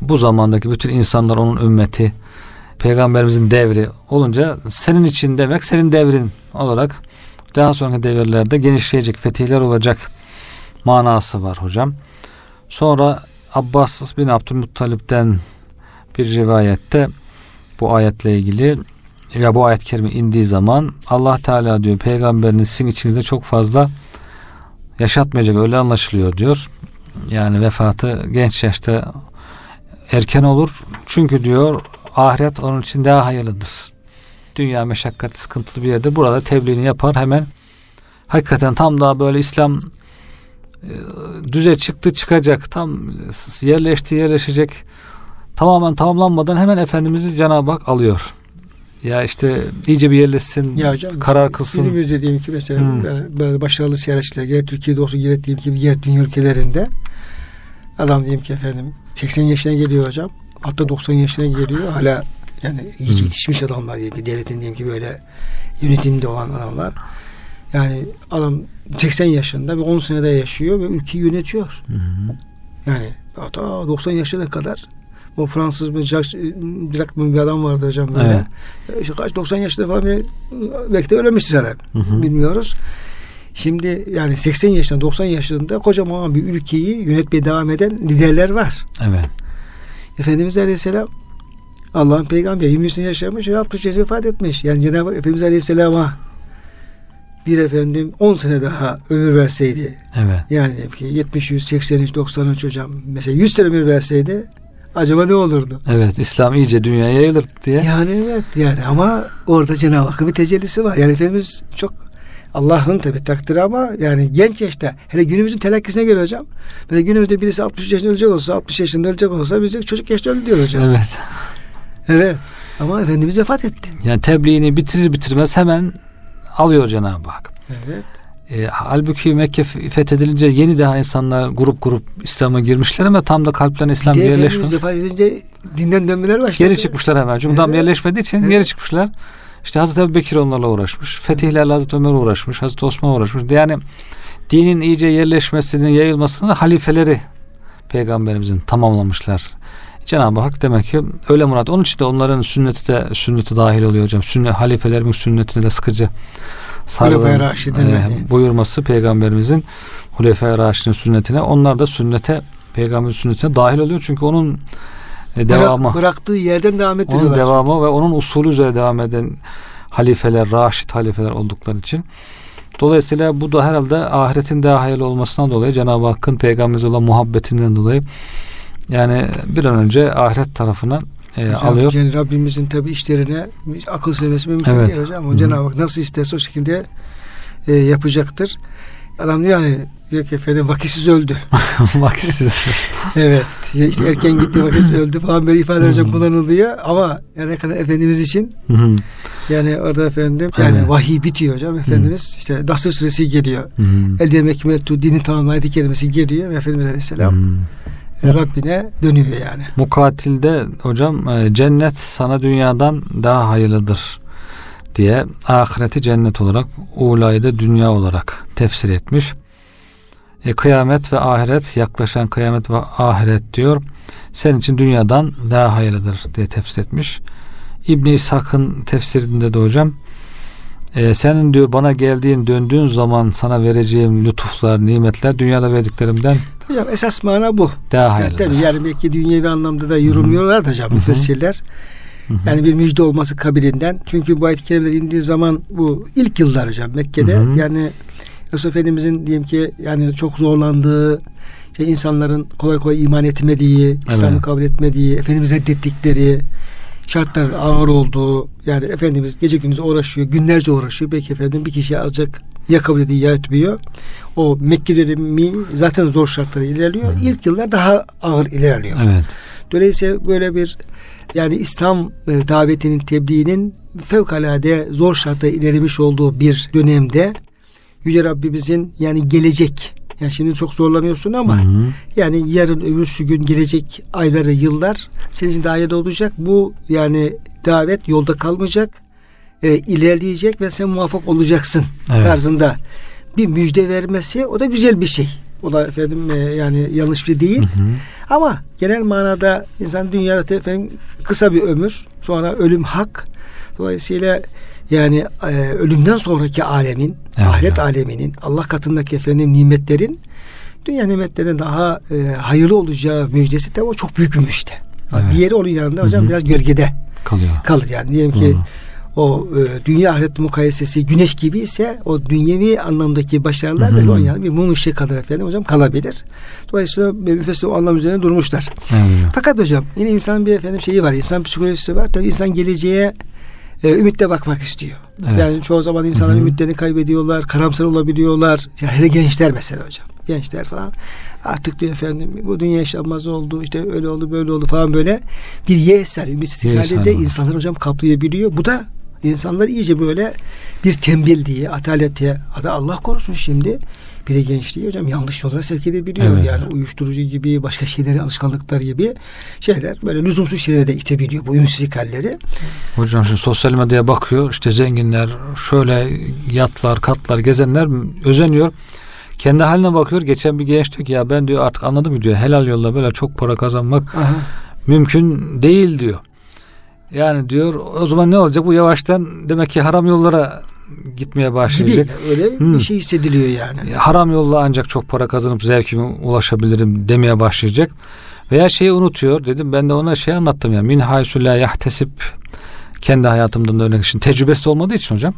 Speaker 2: bu zamandaki bütün insanlar onun ümmeti peygamberimizin devri olunca senin için demek senin devrin olarak daha sonraki devirlerde genişleyecek fetihler olacak manası var hocam. Sonra Abbas bin Abdülmuttalip'ten bir rivayette bu ayetle ilgili ya bu ayet kerime indiği zaman Allah Teala diyor peygamberiniz sizin içinizde çok fazla yaşatmayacak öyle anlaşılıyor diyor. Yani vefatı genç yaşta erken olur. Çünkü diyor ahiret onun için daha hayırlıdır. Dünya meşakkatli sıkıntılı bir yerde burada tebliğini yapar hemen hakikaten tam daha böyle İslam düze çıktı çıkacak tam yerleşti yerleşecek tamamen tamamlanmadan hemen Efendimiz'i Cenab-ı Hak alıyor. Ya işte iyice bir yerleşsin,
Speaker 1: ya hocam,
Speaker 2: karar kılsın.
Speaker 1: Günümüzde diyelim ki mesela hmm. böyle başarılı siyasetçiler gerek Türkiye'de olsun gerek diyelim ki diğer dünya ülkelerinde adam diyelim ki efendim 80 yaşına geliyor hocam. Hatta 90 yaşına geliyor. Hala yani iyice hmm. yetişmiş adamlar diyelim ki devletin diyelim ki böyle yönetimde olan adamlar. Yani adam 80 yaşında ve 10 senede yaşıyor ve ülkeyi yönetiyor. Hı Yani hatta 90 yaşına kadar o Fransız bir Jacques Dirac bir adam vardı hocam böyle. Evet. İşte kaç 90 yaşında falan bir belki de ölmüştür herhalde. Bilmiyoruz. Şimdi yani 80 yaşında 90 yaşında kocaman bir ülkeyi yönetmeye devam eden liderler var.
Speaker 2: Evet.
Speaker 1: Efendimiz Aleyhisselam Allah'ın peygamberi 20 sene yaşamış ve 60 yaşında vefat etmiş. Yani Cenab-ı Efendimiz Aleyhisselam'a bir efendim 10 sene daha ömür verseydi.
Speaker 2: Evet.
Speaker 1: Yani 70 100 80 90 hocam mesela 100 sene ömür verseydi acaba ne olurdu?
Speaker 2: Evet İslam iyice dünyaya yayılır diye.
Speaker 1: Yani evet yani ama orada Cenab-ı Hakk'ın bir tecellisi var. Yani Efendimiz çok Allah'ın tabi takdiri ama yani genç yaşta hele günümüzün telakkisine göre hocam. Mesela günümüzde birisi 60 yaşında ölecek olsa 60 yaşında ölecek olsa biz çocuk yaşta öldü diyoruz hocam.
Speaker 2: Evet.
Speaker 1: Evet. Ama Efendimiz vefat etti.
Speaker 2: Yani tebliğini bitirir bitirmez hemen alıyor Cenab-ı Hak.
Speaker 1: Evet.
Speaker 2: E, halbuki Mekke fethedilince yeni daha insanlar grup grup İslam'a girmişler ama tam da kalplerine İslam
Speaker 1: bir
Speaker 2: yerleşmiş.
Speaker 1: vefat edince dinden dönmeler başladı.
Speaker 2: Geri çıkmışlar hemen. Çünkü evet. tam yerleşmediği için evet. geri çıkmışlar. İşte Hazreti Ebu Bekir onlarla uğraşmış. Fetihlerle Hazreti Ömer uğraşmış. Hazreti Osman uğraşmış. Yani dinin iyice yerleşmesinin, yayılmasını halifeleri peygamberimizin tamamlamışlar. Cenab-ı Hak demek ki öyle murat. Onun için de onların sünneti de sünneti dahil oluyor hocam. Sünnet halifelerimin sünnetine de sıkıcı sarılın e, buyurması peygamberimizin Hulefai Raşid'in sünnetine. Onlar da sünnete peygamberin sünnetine dahil oluyor. Çünkü onun e, devamı. Bırak,
Speaker 1: bıraktığı yerden devam ettiriyorlar.
Speaker 2: Onun devamı çünkü. ve onun usulü üzere devam eden halifeler, raşid halifeler oldukları için. Dolayısıyla bu da herhalde ahiretin daha hayırlı olmasından dolayı Cenab-ı Hakk'ın peygamberimize olan muhabbetinden dolayı yani bir an önce ahiret tarafına e, hocam, alıyor.
Speaker 1: Yani Rabbimizin tabi işlerine akıl sevmesi mümkün evet. değil hocam. O Cenab-ı Hak nasıl isterse o şekilde e, yapacaktır. Adam diyor yani diyor ki efendim vakitsiz öldü.
Speaker 2: vakitsiz.
Speaker 1: evet. işte erken gitti vakitsiz öldü falan böyle ifade hocam kullanılıyor. Ama yani ne kadar Efendimiz için yani orada efendim yani evet. vahiy bitiyor hocam. Efendimiz işte Nasır suresi geliyor. Elde mekmetu dini tamamlaydı kelimesi geliyor ve Efendimiz Aleyhisselam Rabbine dönüyor yani.
Speaker 2: Mukatilde hocam e, cennet sana dünyadan daha hayırlıdır diye ahireti cennet olarak ulayı da dünya olarak tefsir etmiş. E, kıyamet ve ahiret yaklaşan kıyamet ve ahiret diyor. Senin için dünyadan daha hayırlıdır diye tefsir etmiş. İbn İshak'ın tefsirinde de hocam e, senin diyor bana geldiğin döndüğün zaman sana vereceğim lütuflar, nimetler dünyada verdiklerimden
Speaker 1: Hocam esas mana bu.
Speaker 2: Daha hayırlı.
Speaker 1: Yani, tabii yani belki dünyevi anlamda da yorumluyorlar da hocam müfessirler. Yani bir müjde olması kabilinden. Çünkü bu ayet-i kerimeler indiği zaman bu ilk yıllar hocam Mekke'de hı hı. yani Resul Efendimizin diyelim ki yani çok zorlandığı işte insanların kolay kolay iman etmediği, evet. İslam'ı kabul etmediği, Efendimiz reddettikleri, şartlar ağır olduğu yani Efendimiz gece gündüz uğraşıyor, günlerce uğraşıyor. Belki efendim bir kişi alacak ya kabul ediyor ya etmiyor. O Mekke dönemi zaten zor şartları ilerliyor. Hı. İlk yıllar daha ağır ilerliyor.
Speaker 2: Evet.
Speaker 1: Dolayısıyla böyle bir yani İslam e, davetinin tebliğinin fevkalade zor şartlarda ilerlemiş olduğu bir dönemde Yüce Rabbimizin yani gelecek yani şimdi çok zorlanıyorsun ama hı hı. yani yarın öbürsü gün gelecek ayları yıllar senin için daha iyi olacak. Bu yani davet yolda kalmayacak. E, ilerleyecek ve sen muvaffak olacaksın evet. tarzında bir müjde vermesi o da güzel bir şey. O da efendim e, yani yanlış bir değil. Hı hı. Ama genel manada insan dünyada efendim kısa bir ömür sonra ölüm hak. Dolayısıyla yani e, ölümden sonraki alemin, evet, ahiret hocam. aleminin, Allah katındaki efendim nimetlerin dünya nimetlerine daha e, hayırlı olacağı müjdesi de o çok büyük bir müjde. Evet. Diğeri onun yanında hocam Hı-hı. biraz gölgede
Speaker 2: kalıyor.
Speaker 1: Kalır yani diyelim ki Hı-hı. o e, dünya ahiret mukayesesi güneş gibi ise o dünyevi anlamdaki başarılar böyle onun yanında bir mum ışığı kadar efendim hocam kalabilir. Dolayısıyla müfessir o anlam üzerine durmuşlar.
Speaker 2: Evet.
Speaker 1: Fakat hocam yine insan bir efendim şeyi var. insan psikolojisi var. Tabii insan geleceğe e, ümitle bakmak istiyor.
Speaker 2: Evet.
Speaker 1: Yani çoğu zaman insanlar
Speaker 2: Hı hı.
Speaker 1: ümitlerini kaybediyorlar, karamsar olabiliyorlar. Ya hele gençler mesela hocam. Gençler falan artık diyor efendim bu dünya yaşanmaz oldu işte öyle oldu böyle oldu falan böyle bir yeser ümitsizlik
Speaker 2: Yeser
Speaker 1: halinde
Speaker 2: var.
Speaker 1: insanlar hocam kaplayabiliyor. Bu da insanlar iyice böyle bir tembelliğe, atalete, hatta Allah korusun şimdi bir de gençliği hocam yanlış yollara sevk edebiliyor.
Speaker 2: Evet.
Speaker 1: Yani uyuşturucu gibi, başka şeyleri, alışkanlıklar gibi şeyler böyle lüzumsuz şeylere de itebiliyor bu ümitsizlik halleri.
Speaker 2: Hocam şimdi sosyal medyaya bakıyor işte zenginler şöyle yatlar katlar gezenler özeniyor. Kendi haline bakıyor. Geçen bir genç diyor ki ya ben diyor artık anladım diyor helal yolla böyle çok para kazanmak
Speaker 1: Aha.
Speaker 2: mümkün değil diyor. Yani diyor o zaman ne olacak bu yavaştan demek ki haram yollara gitmeye
Speaker 1: Gibi
Speaker 2: başlayacak.
Speaker 1: öyle
Speaker 2: Hmm.
Speaker 1: bir şey hissediliyor yani.
Speaker 2: Haram yolla ancak çok para kazanıp zevkime ulaşabilirim demeye başlayacak. Veya şeyi unutuyor dedim ben de ona şey anlattım ya min haysu la yahtesip kendi hayatımdan da örnek için tecrübesi olmadığı için hocam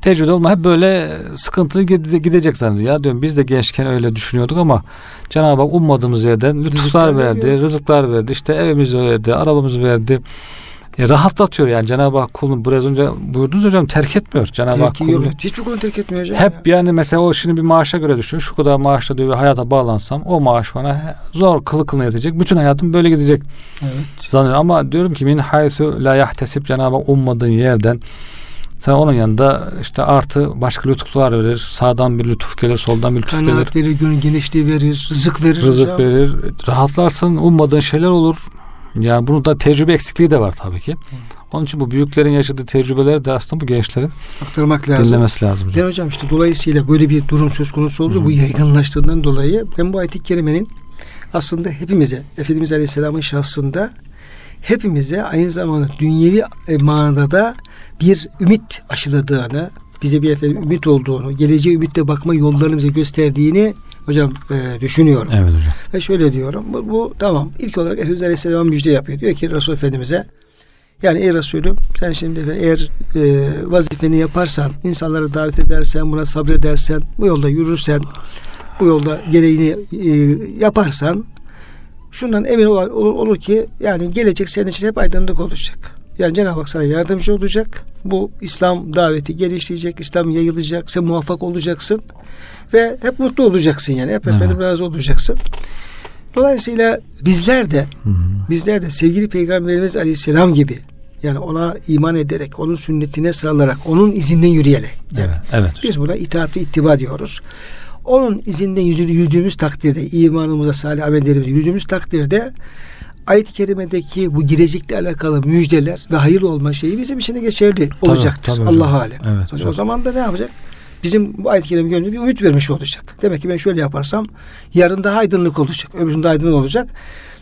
Speaker 2: tecrübe olma hep böyle sıkıntılı gide- gidecek zannediyor. Ya diyorum biz de gençken öyle düşünüyorduk ama Cenab-ı Hak ummadığımız yerden lütuflar verdi, rızıklar verdi, işte evimizi verdi, arabamızı verdi. E, rahatlatıyor yani Cenab-ı Hak kulunu biraz önce buyurdunuz hocam terk etmiyor. Cenab-ı Hak
Speaker 1: Terk yok.
Speaker 2: kulunu
Speaker 1: Hiçbir konu terk etmiyor hocam.
Speaker 2: hep
Speaker 1: ya.
Speaker 2: yani mesela o şimdi bir maaşa göre düşün. Şu kadar maaşla diyor hayata bağlansam o maaş bana zor kılı kılına yetecek. Bütün hayatım böyle gidecek
Speaker 1: Evet.
Speaker 2: zannediyor. Ama diyorum ki min haythu la yahtesip Cenab-ı Hak ummadığın yerden sen onun yanında işte artı başka lütuflar verir. Sağdan bir lütuf gelir, soldan bir lütuf gelir.
Speaker 1: Kanaat verir, gönül genişliği verir, rızık verir.
Speaker 2: Rızık
Speaker 1: hocam.
Speaker 2: verir. Rahatlarsın. Ummadığın şeyler olur. Yani bunu da tecrübe eksikliği de var tabii ki. Onun için bu büyüklerin yaşadığı tecrübeleri de aslında bu gençlerin
Speaker 1: Aktarmak lazım.
Speaker 2: dinlemesi lazım.
Speaker 1: Ben hocam işte dolayısıyla böyle bir durum söz konusu oldu.
Speaker 2: Hı.
Speaker 1: Bu yaygınlaştığından dolayı ben bu ayet-i kerimenin aslında hepimize, Efendimiz Aleyhisselam'ın şahsında hepimize aynı zamanda dünyevi e, manada da bir ümit aşıladığını, bize bir efendim ümit olduğunu, geleceğe ümitle bakma yollarını bize gösterdiğini hocam e, düşünüyorum.
Speaker 2: Evet hocam.
Speaker 1: Ve şöyle diyorum. Bu, bu tamam. İlk olarak Efendimiz Aleyhisselam müjde yapıyor. Diyor ki Resul Efendimiz'e yani ey Resulüm sen şimdi eğer e, vazifeni yaparsan, insanları davet edersen, buna sabredersen, bu yolda yürürsen, bu yolda gereğini e, yaparsan şundan emin ol, olur, olur ki yani gelecek senin için hep aydınlık olacak. Yani Cenab-ı Hak sana yardımcı olacak. Bu İslam daveti geliştirecek, İslam yayılacak, sen muvaffak olacaksın ve hep mutlu olacaksın yani. Hep
Speaker 2: Evet.
Speaker 1: efendim razı olacaksın. Dolayısıyla bizler de
Speaker 2: Hı hı.
Speaker 1: bizler de sevgili Peygamberimiz Aleyhisselam gibi yani ona iman ederek, onun sünnetine sıralarak, onun izinden yürüyerek. Yani
Speaker 2: Evet, evet.
Speaker 1: biz buna itaat ve ittiba diyoruz. Onun izinden yürü- yürüdüğümüz takdirde, imanımıza salih amellerimize yürüdüğümüz takdirde ayet-i kerimedeki bu gelecekle alakalı müjdeler ve hayırlı olma şeyi bizim için de geçerli olacaktır.
Speaker 2: tabii.
Speaker 1: Allah alem.
Speaker 2: Evet,
Speaker 1: o
Speaker 2: hocam.
Speaker 1: zaman da ne yapacak? Bizim bu ayet-i kerime gönlüne bir ümit vermiş olacak. Demek ki ben şöyle yaparsam yarın daha aydınlık olacak. Öbürsünde aydınlık olacak.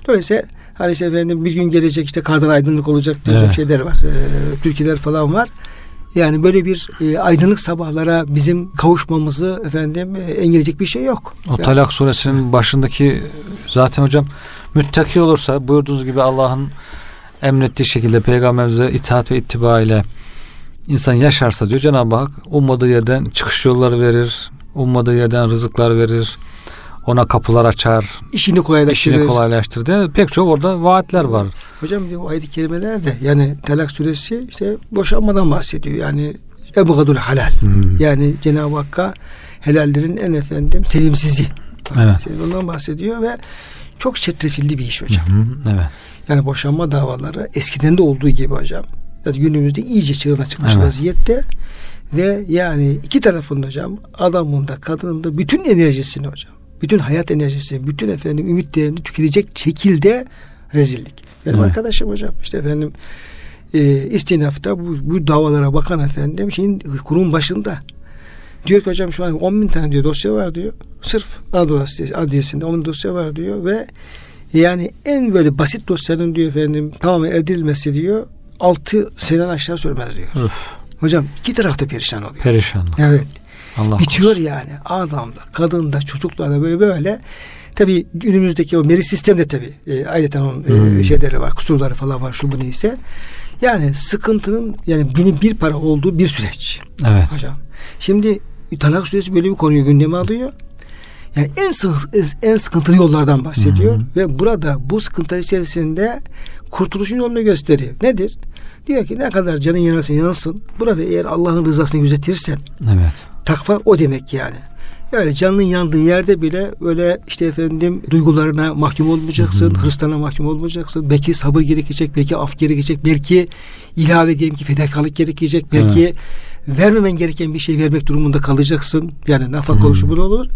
Speaker 1: Dolayısıyla hani işte efendim bir gün gelecek işte kardan aydınlık olacak diye
Speaker 2: Evet.
Speaker 1: şeyler var. Ee, türküler falan var. Yani böyle bir e, aydınlık sabahlara bizim kavuşmamızı efendim e, engelleyecek bir şey yok.
Speaker 2: O
Speaker 1: Yani-
Speaker 2: Talak suresinin başındaki zaten hocam müttaki olursa buyurduğunuz gibi Allah'ın emrettiği şekilde peygamberimize itaat ve ittiba ile insan yaşarsa diyor Cenab-ı Hak ummadığı yerden çıkış yolları verir. Ummadığı yerden rızıklar verir. Ona kapılar açar.
Speaker 1: işini kolaylaştırır.
Speaker 2: işini kolaylaştırır. diye Pek çok orada vaatler var.
Speaker 1: Hocam o ayet-i kerimeler de yani Talak suresi işte boşanmadan bahsediyor. Yani ebgadul halal.
Speaker 2: Hmm.
Speaker 1: Yani Cenab-ı Hakk'a helallerin en efendim sevimsizi.
Speaker 2: Evet.
Speaker 1: Ondan bahsediyor ve çok çetrefilli bir iş hocam.
Speaker 2: Hı hı, Evet.
Speaker 1: Yani boşanma davaları eskiden de olduğu gibi hocam. Yani günümüzde iyice çığırına çıkmış
Speaker 2: Evet.
Speaker 1: vaziyette. Ve yani iki tarafında hocam adamın da kadının da bütün enerjisini hocam. Bütün hayat enerjisini, bütün efendim ümitlerini tüketecek şekilde rezillik. Benim
Speaker 2: Evet.
Speaker 1: arkadaşım hocam işte efendim e, istinafta bu, bu davalara bakan efendim şeyin kurum başında. Diyor ki hocam şu an 10 bin tane diyor dosya var diyor. Sırf Anadolu Adliyesi- Adliyesi'nde 10 dosya var diyor ve yani en böyle basit dosyanın diyor efendim tamamen erdirilmesi diyor 6 seneden aşağı sürmez diyor.
Speaker 2: Öf,
Speaker 1: Hocam iki tarafta perişan oluyor.
Speaker 2: perişanlık.
Speaker 1: Evet.
Speaker 2: Allah
Speaker 1: Bitiyor
Speaker 2: korusun.
Speaker 1: yani. Adamda, kadında, çocuklarda böyle böyle. Tabi günümüzdeki o meri sistemde tabi e, ayrıca onun e,
Speaker 2: Hmm.
Speaker 1: şeyleri var, kusurları falan var, şu bu neyse. Yani sıkıntının yani binin bir para olduğu bir süreç.
Speaker 2: Evet.
Speaker 1: Hocam. Şimdi Talak suresi böyle bir konuyu gündeme alıyor. Yani en sık, en sıkıntılı yollardan bahsediyor
Speaker 2: Hı hı.
Speaker 1: ve burada bu sıkıntı içerisinde kurtuluşun yolunu gösteriyor. Nedir? Diyor ki ne kadar canın yanarsa yansın. Burada eğer Allah'ın rızasını gözetirsen
Speaker 2: Evet.
Speaker 1: Takva o demek yani. Öyle canının yandığı yerde bile öyle işte efendim duygularına mahkum olmayacaksın,
Speaker 2: Hı hı.
Speaker 1: hırslarına mahkum olmayacaksın. Belki sabır gerekecek, belki af gerekecek, belki ilave diyelim ki fedakarlık gerekecek, belki vermemen gereken bir şey vermek durumunda kalacaksın. Yani nafak
Speaker 2: Hı.
Speaker 1: oluşu bunu olur.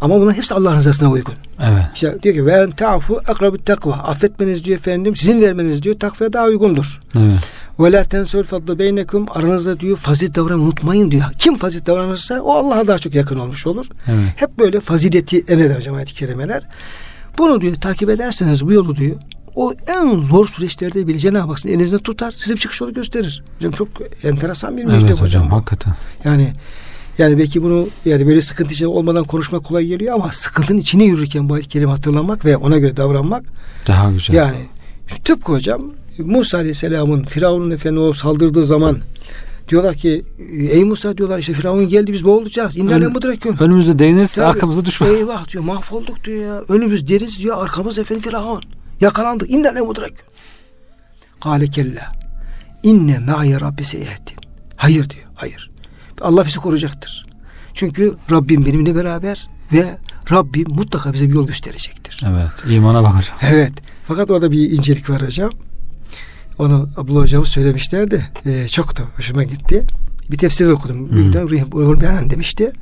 Speaker 1: Ama bunların hepsi Allah'ın rızasına uygun.
Speaker 2: Evet.
Speaker 1: İşte diyor ki ve en ta'fu akrabut takva. Affetmeniz diyor efendim, sizin vermeniz diyor takvaya daha uygundur.
Speaker 2: Evet.
Speaker 1: Ve la tensel fadlı beynekum aranızda diyor fazilet davran unutmayın diyor. Kim fazilet davranırsa o Allah'a daha çok yakın olmuş olur.
Speaker 2: Evet.
Speaker 1: Hep böyle fazileti emreder hocam ayet-i kerimeler. Bunu diyor takip ederseniz bu yolu diyor o en zor süreçlerde bile Cenab-ı Hak sizin elinizden tutar. Size bir çıkış yolu gösterir. Hocam çok enteresan bir müjde
Speaker 2: Evet
Speaker 1: hocam.
Speaker 2: hocam hakikaten.
Speaker 1: Yani yani belki bunu yani böyle sıkıntı içinde olmadan konuşmak kolay geliyor ama sıkıntının içine yürürken bu ayet-i kerime hatırlamak ve ona göre davranmak
Speaker 2: Daha güzel.
Speaker 1: yani tıpkı hocam Musa Aleyhisselam'ın Firavun'un efendim o saldırdığı zaman diyorlar ki ey Musa diyorlar işte Firavun geldi biz boğulacağız. İnnale
Speaker 2: Ön-
Speaker 1: mudrekün.
Speaker 2: Önümüzde deniz,
Speaker 1: Tabii.
Speaker 2: arkamızda düşman.
Speaker 1: Eyvah diyor mahvolduk diyor ya. Önümüz deriz diyor arkamız efendim Firavun. Yakalandık. İnnale mudrekün. Kale kella. İnne ma'ye rabbi seyehdin. Hayır diyor. Hayır. Allah bizi koruyacaktır. Çünkü Rabbim benimle beraber ve Rabbim mutlaka bize bir yol gösterecektir.
Speaker 2: Evet. imana bak hocam.
Speaker 1: Evet. Fakat orada bir incelik var hocam. Onu Abdullah hocamız söylemişlerdi. Ee, çok da hoşuma gitti. Bir tefsir okudum.
Speaker 2: Hı.
Speaker 1: Büyükten Ruh Ruhul Beyan demişti.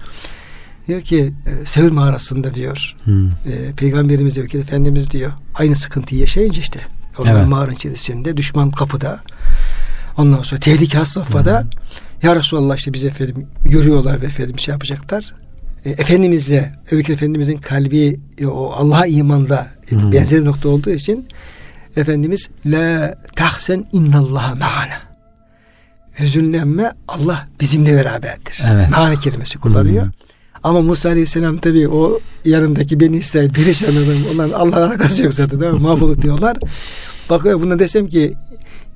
Speaker 1: Diyor ki e, Sevr mağarasında diyor
Speaker 2: Hı.
Speaker 1: e, Peygamberimiz ve Vekil Efendimiz diyor aynı sıkıntıyı yaşayınca işte onlar
Speaker 2: Evet.
Speaker 1: mağaranın içerisinde düşman kapıda ondan sonra tehlike has safhada Ya Resulallah işte bizi efendim görüyorlar ve efendim şey yapacaklar. E, Efendimizle Vekil Efendimizin kalbi e, o Allah'a imanda e,
Speaker 2: Hı.
Speaker 1: benzer bir nokta olduğu için Efendimiz la tahsen innallaha ma'ana hüzünlenme Allah bizimle beraberdir.
Speaker 2: Evet.
Speaker 1: Mane kelimesi kullanıyor.
Speaker 2: Hı.
Speaker 1: Ama Musa Aleyhisselam tabii o yanındaki Beni İsrail perişan adam. Onların Allah'la alakası yok zaten değil mi? Mahvolduk diyorlar. Bakıyor buna desem ki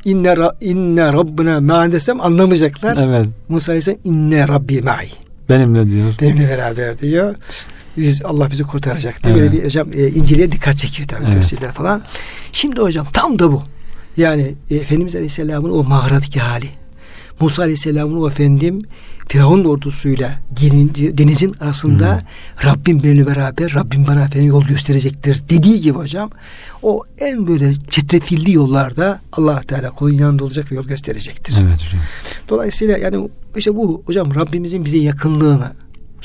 Speaker 1: inne, ra, inne Rabbına ma'an desem anlamayacaklar.
Speaker 2: Evet.
Speaker 1: Musa Aleyhisselam inne Rabbi ma'i.
Speaker 2: Benimle diyor.
Speaker 1: Benimle beraber diyor. Biz Allah bizi kurtaracak diye
Speaker 2: Evet.
Speaker 1: böyle bir hocam e, inceliğe dikkat çekiyor tabii
Speaker 2: Evet.
Speaker 1: falan. Şimdi hocam tam da bu. Yani e, Efendimiz Aleyhisselam'ın o mağaradaki hali. Musa Aleyhisselam'ın o efendim Firavun ordusuyla deniz- denizin arasında Rabbim benimle beraber Rabbim bana efendim yol gösterecektir dediği gibi hocam o en böyle çetrefilli yollarda allah Teala kulun yanında olacak ve yol gösterecektir.
Speaker 2: Evet hocam.
Speaker 1: Dolayısıyla yani işte bu hocam Rabbimizin bize yakınlığını,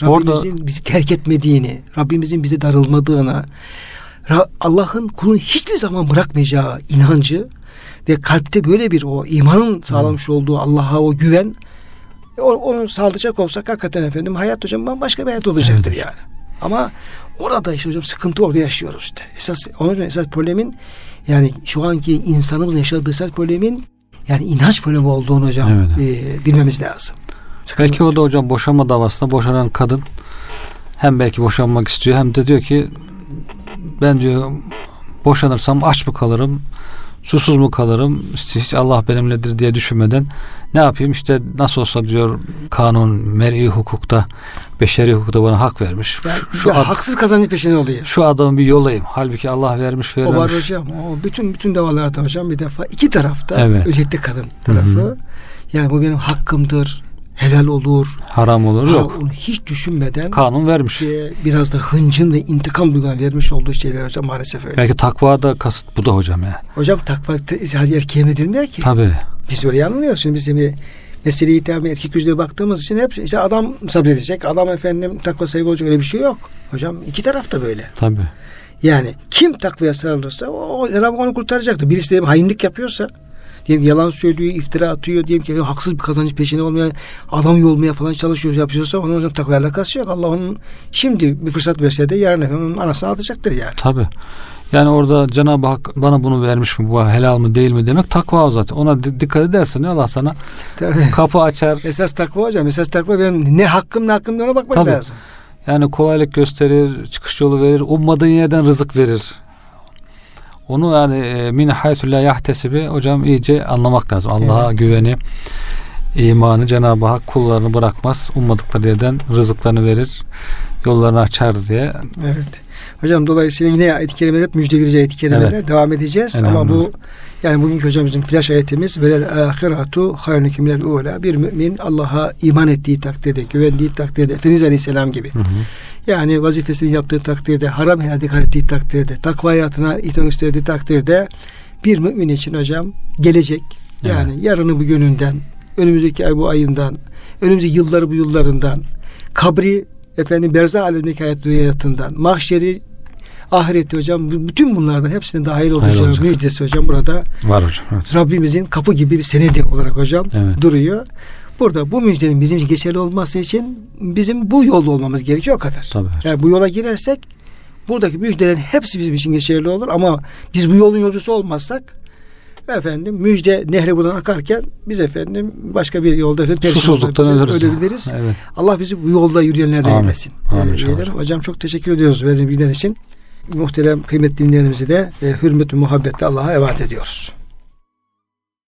Speaker 2: Orada-
Speaker 1: Rabbimizin bizi terk etmediğini, Rabbimizin bize darılmadığını, Allah'ın kulunu hiçbir zaman bırakmayacağı inancı ve kalpte böyle bir o imanın sağlamış olduğu Allah'a o güven onu sağlayacak olsak hakikaten efendim hayat hocam başka bir hayat olacaktır
Speaker 2: Evet.
Speaker 1: yani. Ama orada işte hocam sıkıntı orada yaşıyoruz işte. Esas onun için esas problemin yani şu anki insanımızın yaşadığı esas problemin yani inanç problemi olduğunu hocam
Speaker 2: Evet.
Speaker 1: e, bilmemiz lazım. Sıkıntı-
Speaker 2: Belki o da hocam boşanma davasında boşanan kadın hem belki boşanmak istiyor hem de diyor ki ben diyor boşanırsam aç mı kalırım susuz mu kalırım hiç Allah benimledir diye düşünmeden ne yapayım işte nasıl olsa diyor kanun meri hukukta beşeri hukukta bana hak vermiş
Speaker 1: Yani
Speaker 2: şu, şu, ad-
Speaker 1: haksız kazancı peşinde oluyor.
Speaker 2: şu adamı bir yolayım halbuki Allah vermiş
Speaker 1: O var hocam. O bütün bütün davalarda hocam bir defa iki tarafta
Speaker 2: Evet.
Speaker 1: özellikle kadın tarafı
Speaker 2: Hı hı.
Speaker 1: yani bu benim hakkımdır. Helal olur.
Speaker 2: haram olur yok
Speaker 1: Onu hiç düşünmeden
Speaker 2: kanun vermiş
Speaker 1: e, biraz da hıncın ve intikam duygularına vermiş olduğu şeyler hocam maalesef öyle.
Speaker 2: belki takva da kasıt bu da hocam yani
Speaker 1: Hocam takva erkeğe emredilmiyor ki.
Speaker 2: tabi
Speaker 1: Biz öyle yanılmıyoruz. Şimdi biz bir meseleyi tabi erkek yüzüne baktığımız için hep işte adam sabredecek. Adam efendim takva sahibi olacak öyle bir şey yok. Hocam iki taraf da böyle.
Speaker 2: tabi
Speaker 1: Yani kim takvaya sarılırsa o, Cenab-ı onu kurtaracaktır. Birisi de hainlik yapıyorsa diyelim yalan söylüyor, iftira atıyor, diyelim ki haksız bir kazancı peşine olmaya, adam yolmaya falan çalışıyor, yapıyorsa onun hocam takvaya alakası yok. Allah onun şimdi bir fırsat verse de yarın efendim onun anasını atacaktır yani.
Speaker 2: Tabi. Yani orada Cenab-ı Hak bana bunu vermiş mi, bu helal mı değil mi demek takva o zaten. Ona di- dikkat edersen Allah sana
Speaker 1: Tabii.
Speaker 2: kapı açar.
Speaker 1: Esas takva hocam. Esas takva benim ne hakkım ne hakkım ona bakmak
Speaker 2: Tabii.
Speaker 1: lazım.
Speaker 2: Yani kolaylık gösterir, çıkış yolu verir, ummadığın yerden rızık verir. Onu yani e, min haythu la yahtesibi hocam iyice anlamak lazım. Allah'a
Speaker 1: Evet.
Speaker 2: güveni, imanı Cenab-ı Hak kullarını bırakmaz. Ummadıkları yerden rızıklarını verir. Yollarını açar diye.
Speaker 1: Evet. Hocam dolayısıyla yine ayet-i kerimeler hep müjde verici ayet-i kerimeler devam edeceğiz ama bu yani bugünkü hocamızın flash ayetimiz velel ahiratu hayrun kimler ula bir mümin Allah'a iman ettiği takdirde, güvendiği takdirde Efendimiz Aleyhisselam gibi.
Speaker 2: Hı hı.
Speaker 1: Yani vazifesini yaptığı takdirde, haram helal dikkat ettiği takdirde, takva hayatına itibar gösterdiği takdirde bir mümin için hocam gelecek. Yani yarını bu gününden, önümüzdeki ay bu ayından, önümüzdeki yılları bu yıllarından, kabri efendim berzah alemindeki hayat hayatından, mahşeri ahireti hocam bütün bunlardan hepsine dahil olacağı müjdesi hocam burada
Speaker 2: Var hocam. Evet.
Speaker 1: Rabbimizin kapı gibi bir senedi olarak hocam
Speaker 2: Evet.
Speaker 1: duruyor. Burada bu müjdenin bizim için geçerli olması için bizim bu yolda olmamız gerekiyor o kadar.
Speaker 2: Tabii.
Speaker 1: Yani bu yola girersek buradaki müjdelerin hepsi bizim için geçerli olur ama biz bu yolun yolcusu olmazsak efendim müjde nehri buradan akarken biz efendim başka bir yolda efendim
Speaker 2: Susuzluktan
Speaker 1: olabilir-
Speaker 2: ölürüz.
Speaker 1: ölebiliriz.
Speaker 2: Evet.
Speaker 1: Allah bizi bu yolda yürüyenlerden
Speaker 2: Amin.
Speaker 1: eylesin.
Speaker 2: Amin
Speaker 1: Ee. Hocam çok teşekkür ediyoruz verdiğiniz bilgiler için. Muhterem kıymetli dinleyenlerimizi de e, hürmet ve muhabbetle Allah'a emanet ediyoruz.